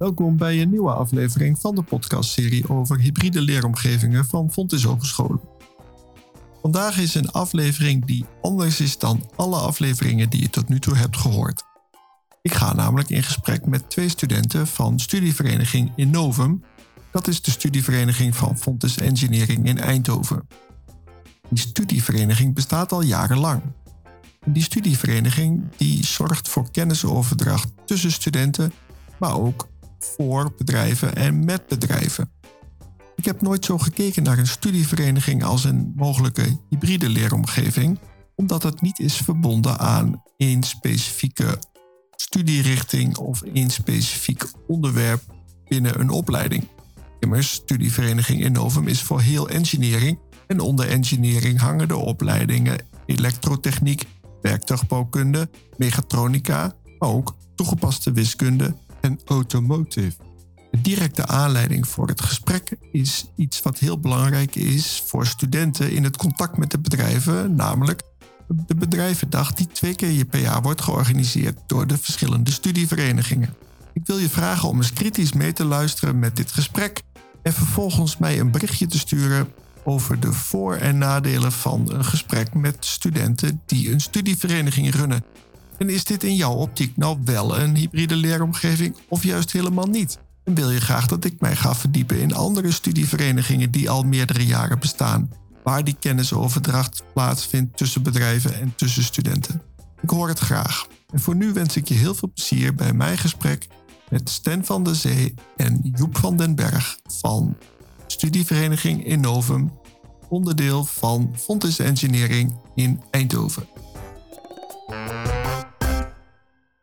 Welkom bij een nieuwe aflevering van de podcastserie over hybride leeromgevingen van Fontys Hogescholen. Vandaag is een aflevering die anders is dan alle afleveringen die je tot nu toe hebt gehoord. Ik ga namelijk in gesprek met twee studenten van studievereniging Innovum. Dat is de studievereniging van Fontys Engineering in Eindhoven. Die studievereniging bestaat al jarenlang. Die studievereniging die zorgt voor kennisoverdracht tussen studenten, maar ook voor bedrijven en met bedrijven. Ik heb nooit zo gekeken naar een studievereniging als een mogelijke hybride leeromgeving, omdat het niet is verbonden aan één specifieke studierichting of één specifiek onderwerp binnen een opleiding. Immers, studievereniging Innovum is voor heel engineering en onder engineering hangen de opleidingen elektrotechniek, werktuigbouwkunde, mechatronica, maar ook toegepaste wiskunde en automotive. De directe aanleiding voor het gesprek is iets wat heel belangrijk is voor studenten in het contact met de bedrijven, namelijk de bedrijvendag die twee keer per jaar wordt georganiseerd door de verschillende studieverenigingen. Ik wil je vragen om eens kritisch mee te luisteren met dit gesprek en vervolgens mij een berichtje te sturen over de voor- en nadelen van een gesprek met studenten die een studievereniging runnen. En is dit in jouw optiek nou wel een hybride leeromgeving of juist helemaal niet? En wil je graag dat ik mij ga verdiepen in andere studieverenigingen die al meerdere jaren bestaan, waar die kennisoverdracht plaatsvindt tussen bedrijven en tussen studenten? Ik hoor het graag. En voor nu wens ik je heel veel plezier bij mijn gesprek met Sten van der Zee en Joep van den Berg van studievereniging Innovum, onderdeel van Fontes Engineering in Eindhoven.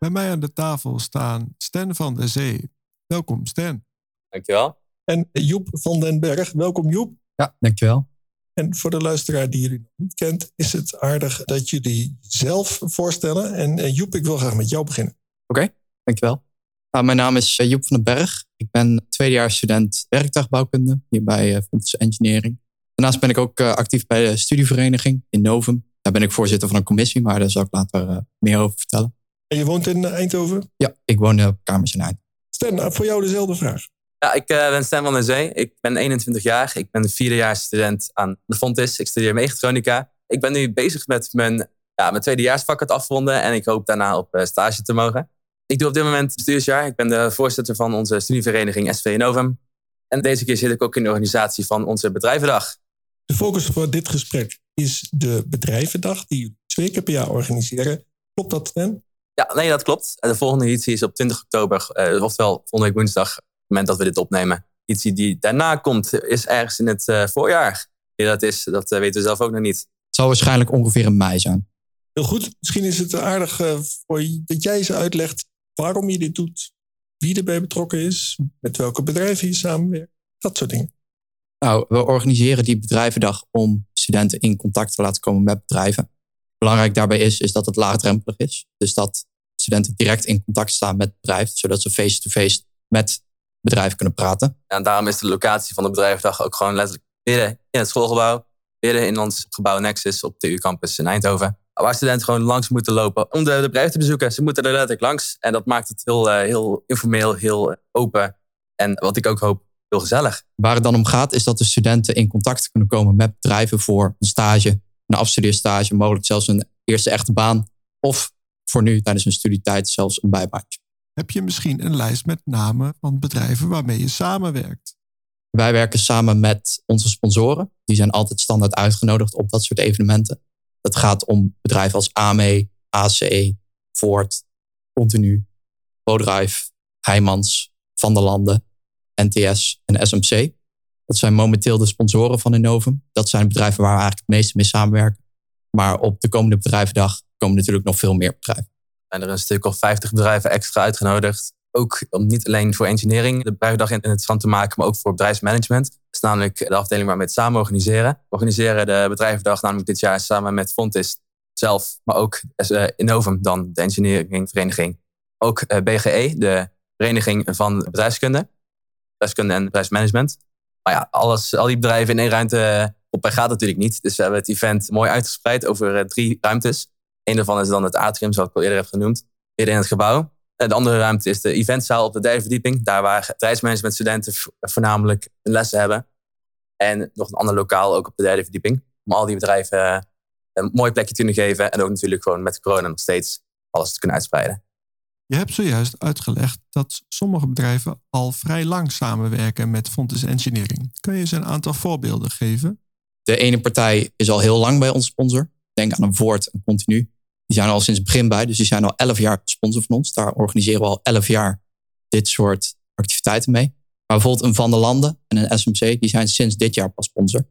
Bij mij aan de tafel staan Sten van der Zee. Welkom Sten. Dankjewel. En Joep van den Berg. Welkom Joep. Ja, dankjewel. En voor de luisteraar die jullie nog niet kent, is het aardig dat jullie zelf voorstellen. En eh, Joep, ik wil graag met jou beginnen. Oké, dankjewel. Nou, mijn naam is eh, Joep van den Berg. Ik ben tweedejaars student werktuigbouwkunde hier bij uh, Fontes Engineering. Daarnaast ben ik ook actief bij de studievereniging in Novum. Daar ben ik voorzitter van een commissie, maar daar zal ik later meer over vertellen. En je woont in Eindhoven? Ja, ik woon op kamers in Eindhoven. Sten, voor jou dezelfde vraag. Ja, ik uh, ben Stan van der Zee. Ik ben 21 jaar. Ik ben vierdejaars student aan de Fontis. Ik studeer mechatronica. Ik ben nu bezig met mijn, ja, mijn tweedejaarsvak het afronden. En ik hoop daarna op uh, stage te mogen. Ik doe op dit moment bestuursjaar. Ik ben de voorzitter van onze studievereniging SV Novum. En deze keer zit ik ook in de organisatie van onze bedrijvendag. De focus voor dit gesprek is de bedrijvendag die jullie twee keer per jaar organiseren. Klopt dat, Stan? Ja, nee, dat klopt. De volgende editie is op 20 oktober, uh, oftewel volgende week woensdag, op het moment dat we dit opnemen. Editie die daarna komt, is ergens in het uh, voorjaar. Ja, dat is, dat uh, weten we zelf ook nog niet. Het zal waarschijnlijk ongeveer in mei zijn. Heel goed. Misschien is het aardig voor je, dat jij ze uitlegt waarom je dit doet, wie erbij betrokken is, met welke bedrijven je samenwerkt, dat soort dingen. Nou, we organiseren die bedrijvendag om studenten in contact te laten komen met bedrijven. Belangrijk daarbij is, is dat het laagdrempelig is. Dus dat studenten direct in contact staan met het bedrijf, zodat ze face-to-face met bedrijven kunnen praten. en daarom is de locatie van de bedrijfsdag ook gewoon letterlijk midden in het schoolgebouw, midden in ons gebouw Nexus op de U-campus in Eindhoven. Waar studenten gewoon langs moeten lopen om de, bedrijf te bezoeken. Ze moeten er letterlijk langs. En dat maakt het heel, uh, heel informeel, heel open. En wat ik ook hoop, heel gezellig. Waar het dan om gaat, is dat de studenten in contact kunnen komen met bedrijven voor een stage een afstudeerstage, mogelijk zelfs een eerste echte baan. Of voor nu tijdens een studietijd zelfs een bijbaantje. Heb je misschien een lijst met namen van bedrijven waarmee je samenwerkt? Wij werken samen met onze sponsoren. Die zijn altijd standaard uitgenodigd op dat soort evenementen. Het gaat om bedrijven als AME, ACE, Ford, Continu, ProDrive, Heijmans, Van der Landen, NTS en SMC. Dat zijn momenteel de sponsoren van Innovum. Dat zijn bedrijven waar we eigenlijk het meeste mee samenwerken. Maar op de komende bedrijvendag komen natuurlijk nog veel meer bedrijven. En er een stuk of 50 bedrijven extra uitgenodigd. Ook om niet alleen voor engineering de bedrijvendag interessant te maken, maar ook voor bedrijfsmanagement. Dat is namelijk de afdeling waar we het samen organiseren. We organiseren de bedrijvendag namelijk dit jaar samen met Fontis zelf, maar ook uh, Innovum dan, de engineeringvereniging. Ook uh, BGE, de vereniging van bedrijfskunde, bedrijfskunde en bedrijfsmanagement. Maar ja, alles, al die bedrijven in één ruimte op gaat natuurlijk niet. Dus we hebben het event mooi uitgespreid over drie ruimtes. Een daarvan is dan het atrium, zoals ik al eerder heb genoemd, midden in het gebouw. De andere ruimte is de eventzaal op de derde verdieping. Daar waar bedrijfsmanagementstudenten voornamelijk lessen hebben. En nog een ander lokaal ook op de derde verdieping. Om al die bedrijven een mooi plekje te kunnen geven. En ook natuurlijk gewoon met corona nog steeds alles te kunnen uitspreiden. Je hebt zojuist uitgelegd dat sommige bedrijven al vrij lang samenwerken met Fontes Engineering. Kun je eens een aantal voorbeelden geven? De ene partij is al heel lang bij ons sponsor. Denk aan een Voort en Continu. Die zijn al sinds het begin bij, dus die zijn al elf jaar sponsor van ons. Daar organiseren we al elf jaar dit soort activiteiten mee. Maar bijvoorbeeld een Van der Landen en een SMC, die zijn sinds dit jaar pas sponsor.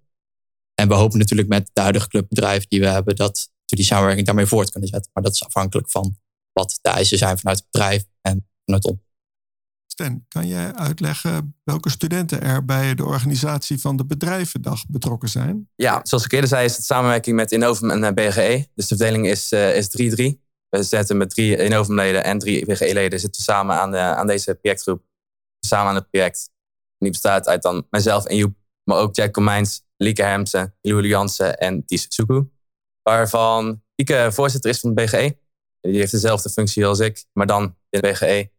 En we hopen natuurlijk met de huidige clubbedrijven die we hebben, dat we die samenwerking daarmee voort kunnen zetten. Maar dat is afhankelijk van wat de eisen zijn vanuit het bedrijf en vanuit ons. Stan, kan jij uitleggen welke studenten er bij de organisatie van de bedrijvendag betrokken zijn? Ja, zoals ik eerder zei, is het samenwerking met Innovum en eh, BGE. Dus de verdeling is 3-3. Uh, is we zitten met drie Innovum-leden en drie BGE-leden zitten samen aan, de, aan deze projectgroep. Samen aan het project. die bestaat uit dan mijzelf en Joep, maar ook Jack Comijns, Lieke Hemsen, Louis Jansen en Ties Suku. Waarvan Lieke voorzitter is van de BGE. Die heeft dezelfde functie als ik, maar dan in de BGE.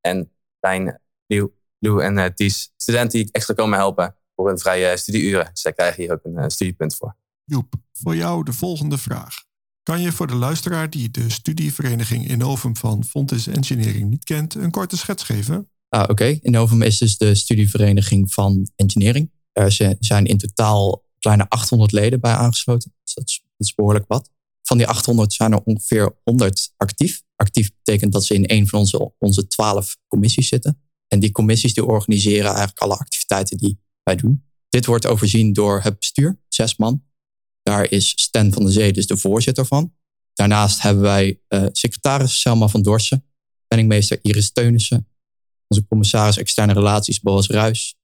En zijn Lou, Lou en uh, Ties studenten die extra komen helpen voor hun vrije studieuren. Dus daar krijgen hier ook een uh, studiepunt voor. Joep, voor jou de volgende vraag. Kan je voor de luisteraar die de studievereniging Innovum van Fontis Engineering niet kent, een korte schets geven? Ah, Oké, okay. Innovum is dus de studievereniging van engineering. Er zijn in totaal kleine 800 leden bij aangesloten. Dus dat is, dat is behoorlijk wat. Van die 800 zijn er ongeveer 100 actief. Actief betekent dat ze in een van onze, onze 12 commissies zitten. En die commissies die organiseren eigenlijk alle activiteiten die wij doen. Dit wordt overzien door het bestuur, zes man. Daar is Stan van der Zee dus de voorzitter van. Daarnaast hebben wij uh, secretaris Selma van Dorsen, penningmeester Iris Teunissen, onze commissaris externe relaties Boas Ruis,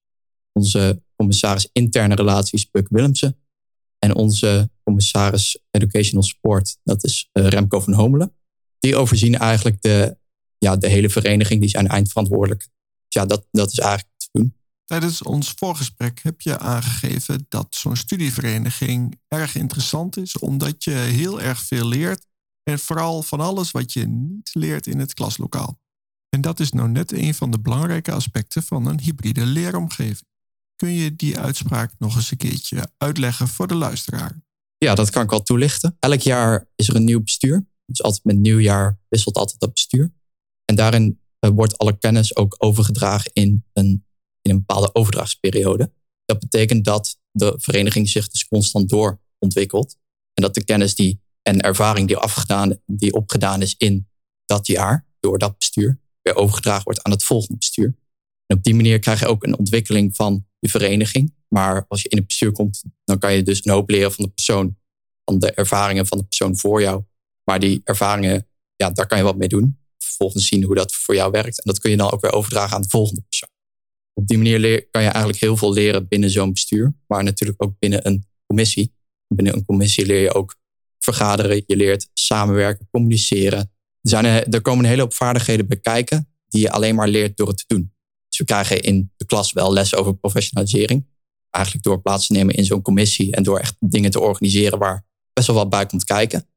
onze commissaris interne relaties Puk Willemsen en onze commissaris Educational Sport, dat is uh, Remco van Homelen. Die overzien eigenlijk de, ja, de hele vereniging, die zijn eindverantwoordelijk. Dus ja, dat, dat is eigenlijk te doen. Tijdens ons voorgesprek heb je aangegeven dat zo'n studievereniging erg interessant is, omdat je heel erg veel leert en vooral van alles wat je niet leert in het klaslokaal. En dat is nou net een van de belangrijke aspecten van een hybride leeromgeving. Kun je die uitspraak nog eens een keertje uitleggen voor de luisteraar? Ja, dat kan ik wel toelichten. Elk jaar is er een nieuw bestuur. Dus altijd met nieuwjaar wisselt altijd dat bestuur. En daarin uh, wordt alle kennis ook overgedragen in een, in een bepaalde overdrachtsperiode. Dat betekent dat de vereniging zich dus constant doorontwikkelt. En dat de kennis die, en ervaring die, afgedaan, die opgedaan is in dat jaar door dat bestuur, weer overgedragen wordt aan het volgende bestuur. En op die manier krijg je ook een ontwikkeling van je vereniging. Maar als je in het bestuur komt, dan kan je dus een hoop leren van de persoon, van de ervaringen van de persoon voor jou. Maar die ervaringen, ja, daar kan je wat mee doen. Vervolgens zien hoe dat voor jou werkt. En dat kun je dan ook weer overdragen aan de volgende persoon. Op die manier leer, kan je eigenlijk heel veel leren binnen zo'n bestuur, maar natuurlijk ook binnen een commissie. Binnen een commissie leer je ook vergaderen, je leert samenwerken, communiceren. Er, zijn, er komen een hele hoop vaardigheden bij kijken die je alleen maar leert door het te doen. Dus we krijgen in de klas wel les over professionalisering. Eigenlijk door plaats te nemen in zo'n commissie en door echt dingen te organiseren waar best wel wat bij komt kijken.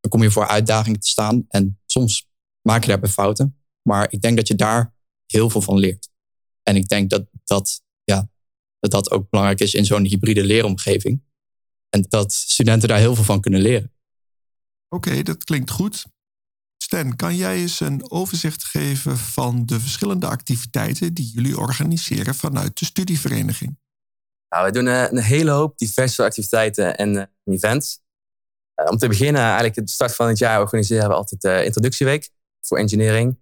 Dan kom je voor uitdagingen te staan en soms maak je daarbij fouten. Maar ik denk dat je daar heel veel van leert. En ik denk dat dat, ja, dat, dat ook belangrijk is in zo'n hybride leeromgeving. En dat studenten daar heel veel van kunnen leren. Oké, dat klinkt goed. Stan, kan jij eens een overzicht geven van de verschillende activiteiten die jullie organiseren vanuit de studievereniging? Nou, we doen eh, een hele hoop diverse activiteiten en eh, events. Eh, om te beginnen, eigenlijk het start van het jaar organiseren we altijd de introductieweek voor engineering.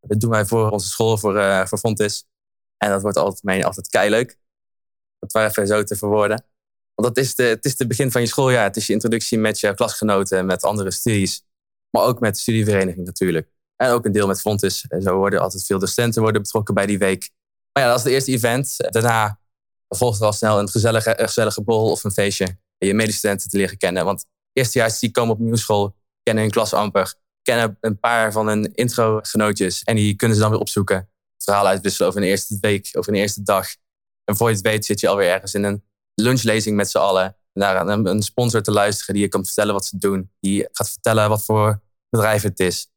Dat doen wij voor onze school, voor, voor Fontis. En dat wordt altijd, meen, altijd keileuk. Dat waar even zo te verwoorden. Want dat is de, het is het begin van je schooljaar. Het is je introductie met je klasgenoten, met andere studies. Maar ook met de studievereniging natuurlijk. En ook een deel met Fontis. Zo worden altijd veel docenten worden betrokken bij die week. Maar ja, dat is het eerste event. Daarna er al snel een gezellige, een gezellige bol of een feestje. Je medestudenten te leren kennen. Want eerstejaars die komen op nieuwe school, kennen hun klas amper. Kennen een paar van hun intro-genootjes. En die kunnen ze dan weer opzoeken. Verhalen uitwisselen over een eerste week, over een eerste dag. En voor je het weet zit je alweer ergens in een lunchlezing met z'n allen naar een sponsor te luisteren die je kan vertellen wat ze doen. Die gaat vertellen wat voor bedrijf het is.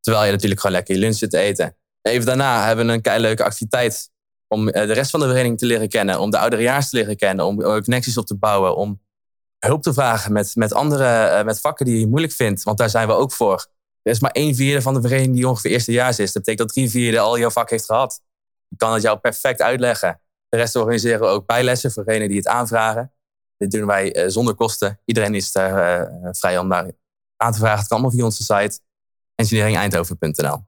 Terwijl je natuurlijk gewoon lekker je lunch zit te eten. Even daarna hebben we een kei leuke activiteit om de rest van de vereniging te leren kennen. Om de ouderejaars te leren kennen. Om connecties op te bouwen. Om hulp te vragen met, met andere met vakken die je moeilijk vindt. Want daar zijn we ook voor. Er is maar één vierde van de vereniging die ongeveer eerstejaars is. Dat betekent dat drie vierde al jouw vak heeft gehad. Ik kan het jou perfect uitleggen. De rest organiseren we ook bijlessen voor degenen die het aanvragen. Dit doen wij eh, zonder kosten. Iedereen is daar vrij om daar aan te vragen. Het kan allemaal via onze site engineeringeindhoven.nl.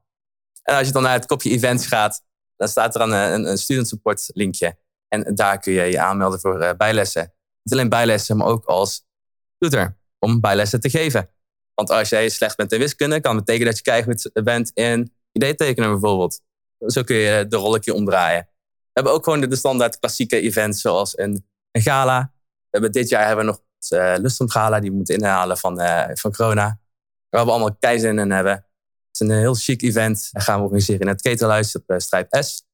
En als je dan naar het kopje events gaat, dan staat er een, een, een student support linkje. En daar kun je je aanmelden voor uh, bijlessen. Niet alleen bijlessen, maar ook als tutor om bijlessen te geven. Want als jij slecht bent in wiskunde, kan het betekenen dat je keihard bent in ideetekenen bijvoorbeeld. Zo kun je de rolletje omdraaien. We hebben ook gewoon de standaard klassieke events zoals een, gala. We hebben dit jaar hebben we nog het uh, Lustrum Gala, die we moeten inhalen van, uh, van corona. Waar we allemaal keizin in hebben. Het is een heel chic event. Dat gaan we organiseren in het Ketelhuis op uh, Strijp S.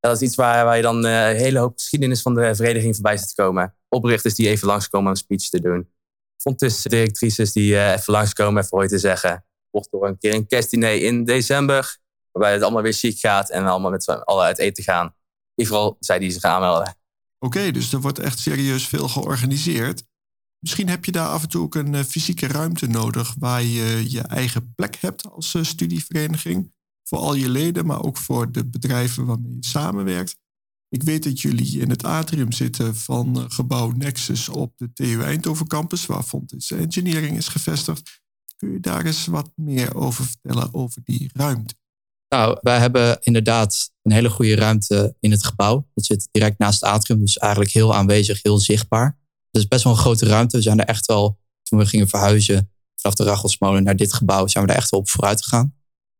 Dat is iets waar, waar je dan een hele hoop geschiedenis van de vereniging voorbij ziet komen. Oprichters die even langskomen om een speech te doen. Fontes directrices die uh, even langskomen, even ooit te zeggen. Of door een keer een kerstdiner in december. Waarbij het allemaal weer chic gaat en we allemaal met z'n allen uit eten gaan. In ieder geval zij die zich aanmelden. Oké, dus er wordt echt serieus veel georganiseerd. Misschien heb je daar af en toe ook een uh, fysieke ruimte nodig waar je je eigen plek hebt als uh, studievereniging. Voor al je leden, maar ook voor de bedrijven waarmee je samenwerkt. Ik weet dat jullie in het atrium zitten van eh, gebouw Nexus op de TU Eindhoven campus, waar Fontis Engineering is gevestigd. Kun je daar eens wat meer over vertellen over die ruimte? Nou, wij hebben inderdaad een hele goede ruimte in het gebouw. Het zit direct naast het atrium, dus eigenlijk heel aanwezig, heel zichtbaar. Is best wel een grote ruimte. We zijn er echt wel, toen we gingen verhuizen vanaf de Rachelsmolen naar dit gebouw, zijn we er echt wel op vooruit gegaan.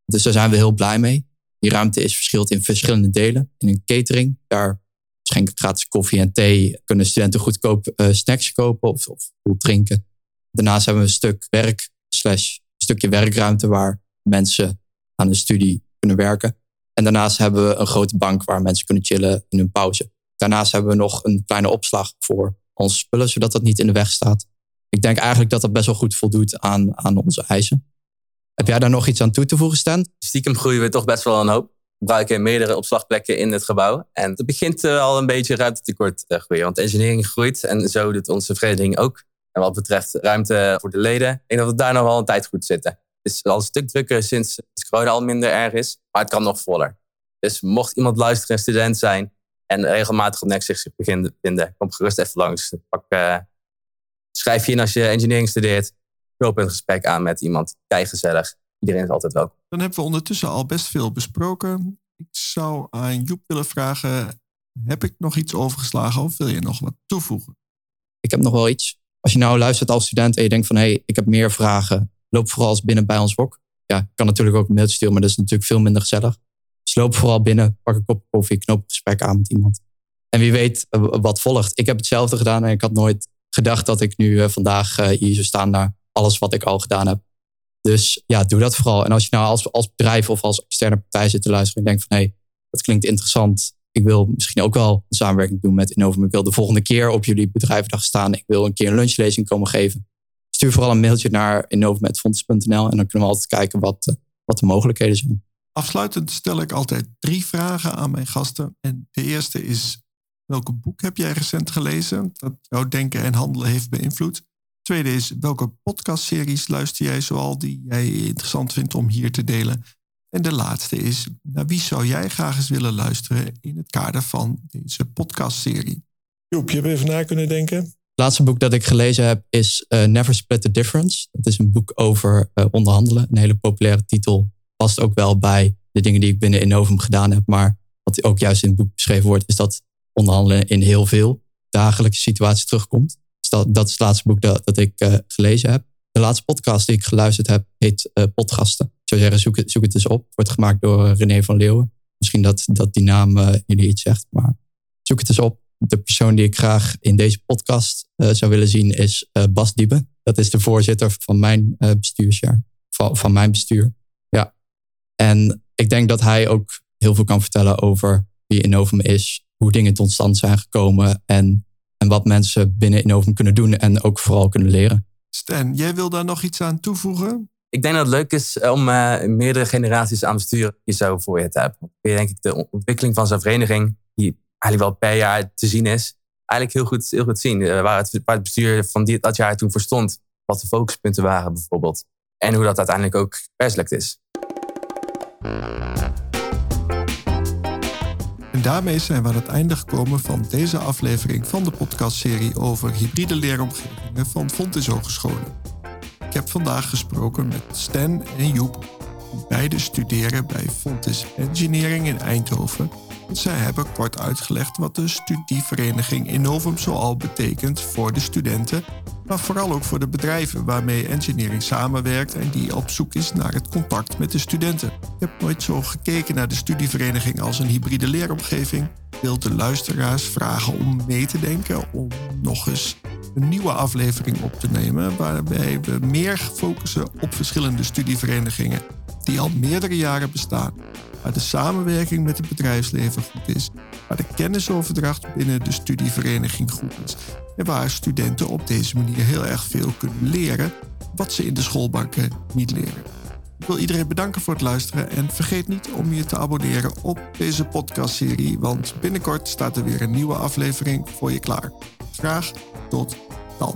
Dus daar zijn we heel blij mee. Die ruimte is verschilt in verschillende delen. In een catering, daar schenken gratis koffie en thee. Kunnen studenten goedkoop uh, snacks kopen of, of drinken. Daarnaast hebben we een stuk werk, slash stukje werkruimte waar mensen aan de studie kunnen werken. En daarnaast hebben we een grote bank waar mensen kunnen chillen in hun pauze. Daarnaast hebben we nog een kleine opslag voor onze spullen, zodat dat niet in de weg staat. Ik denk eigenlijk dat dat best wel goed voldoet aan, aan onze eisen. Heb jij daar nog iets aan toe te voegen, Stan? Stiekem groeien we toch best wel een hoop. We gebruiken meerdere opslagplekken in het gebouw. En het begint eh, al een beetje ruimtetekort te groeien. Want engineering groeit en zo doet onze vereniging ook. En wat betreft ruimte voor de leden, ik denk dat we daar nog wel een tijd goed zitten. Het is al een stuk drukker sinds corona al minder erg is. Maar het kan nog voller. Dus mocht iemand luisteren, een student zijn en regelmatig op Nexus zich begint vinden, kom gerust even langs. Pak, uh, schrijf je in als je engineering studeert loop een gesprek aan met iemand. Kei gezellig. Iedereen is altijd welkom. Dan hebben we ondertussen al best veel besproken. Ik zou aan Joep willen vragen: heb ik nog iets overgeslagen of wil je nog wat toevoegen? Ik heb nog wel iets. Als je nou luistert als student en je denkt van hé, hey, ik heb meer vragen, loop vooral eens binnen bij ons wok. Ja, ik kan natuurlijk ook een mailtje sturen, maar dat is natuurlijk veel minder gezellig. Dus loop vooral binnen, pak een kop koffie, knoop een gesprek aan met iemand. En wie weet eh, wat volgt. Ik heb hetzelfde gedaan en ik had nooit gedacht dat ik nu eh, vandaag eh, hier zou staan naar alles wat ik al gedaan heb. Dus ja, doe dat vooral. En als je nou als, als bedrijf of als externe partij zit te luisteren en denkt van hé, dat klinkt interessant. Ik wil misschien ook wel een samenwerking doen met Innovum. Ik wil de volgende keer op jullie bedrijvendag staan. Ik wil een keer een lunchlezing komen geven. Stuur vooral een mailtje naar innovumetfonds.nl en dan kunnen we altijd kijken wat, wat de mogelijkheden zijn. Afsluitend stel ik altijd drie vragen aan mijn gasten. En de eerste is, welke boek heb jij recent gelezen dat jouw denken en handelen heeft beïnvloed? Tweede is, welke podcastseries luister jij zoal die jij interessant vindt om hier te delen? En de laatste is, naar wie zou jij graag eens willen luisteren in het kader van deze podcastserie? Joep, je hebt even na kunnen denken. Het laatste boek dat ik gelezen heb is uh, Never Split the Difference. Dat is een boek over uh, onderhandelen. Een hele populaire titel. Past ook wel bij de dingen die ik binnen Innovum gedaan heb. Maar wat ook juist in het boek beschreven wordt, is dat onderhandelen in heel veel dagelijkse situaties terugkomt dat, dat is het laatste boek dat, dat ik uh, gelezen heb. De laatste podcast die ik geluisterd heb heet uh, Podcasten. Ik zou zeggen, zoek het, zoek het eens op. Wordt gemaakt door eh, René van Leeuwen. Misschien dat, dat die naam jullie iets zegt, maar zoek het eens op. De persoon die ik graag in deze podcast zou willen zien is Bas Diebe. Dat is de voorzitter van mijn bestuursjaar, van, van mijn bestuur. En ik denk dat hij ook heel veel kan vertellen over wie Innovum is, hoe dingen tot stand zijn gekomen en en wat mensen binnen Innovum kunnen doen en ook vooral kunnen leren. Stan, jij wil daar nog iets aan toevoegen? Ik denk dat het leuk is om meerdere generaties aan bestuur hier zo voor je te hebben. Je denk ik de ontwikkeling van zo'n vereniging, die eigenlijk wel per jaar te zien is, eigenlijk heel goed, heel goed zien. waar, het, waar het bestuur van die, dat jaar toen voor stond. Wat de focuspunten waren bijvoorbeeld. En hoe dat uiteindelijk ook verwerkt is. En daarmee zijn we aan het einde gekomen van deze aflevering van de podcastserie over hybride leeromgevingen van Fontys Hogescholen. Ik heb vandaag gesproken met Stan en Joep, die beide studeren bij Fontys Engineering in Eindhoven. Zij hebben kort uitgelegd wat de studievereniging Innovum zoal betekent voor de studenten maar vooral ook voor de bedrijven waarmee engineering samenwerkt en die op zoek is naar het contact met de studenten. Ik heb nooit zo gekeken naar de studievereniging als een hybride leeromgeving. Ik wil de luisteraars vragen om mee te denken, om nog eens een nieuwe aflevering op te nemen, waarbij we meer focussen op verschillende studieverenigingen die al meerdere jaren bestaan, waar de samenwerking met het bedrijfsleven goed is, waar de kennisoverdracht binnen de studievereniging goed is en waar studenten op deze manier heel erg veel kunnen leren wat ze in de schoolbanken eh, niet leren. Ik wil iedereen bedanken voor het luisteren en vergeet niet om je te abonneren op deze podcastserie, want binnenkort staat er weer een nieuwe aflevering voor je klaar. Graag tot dan.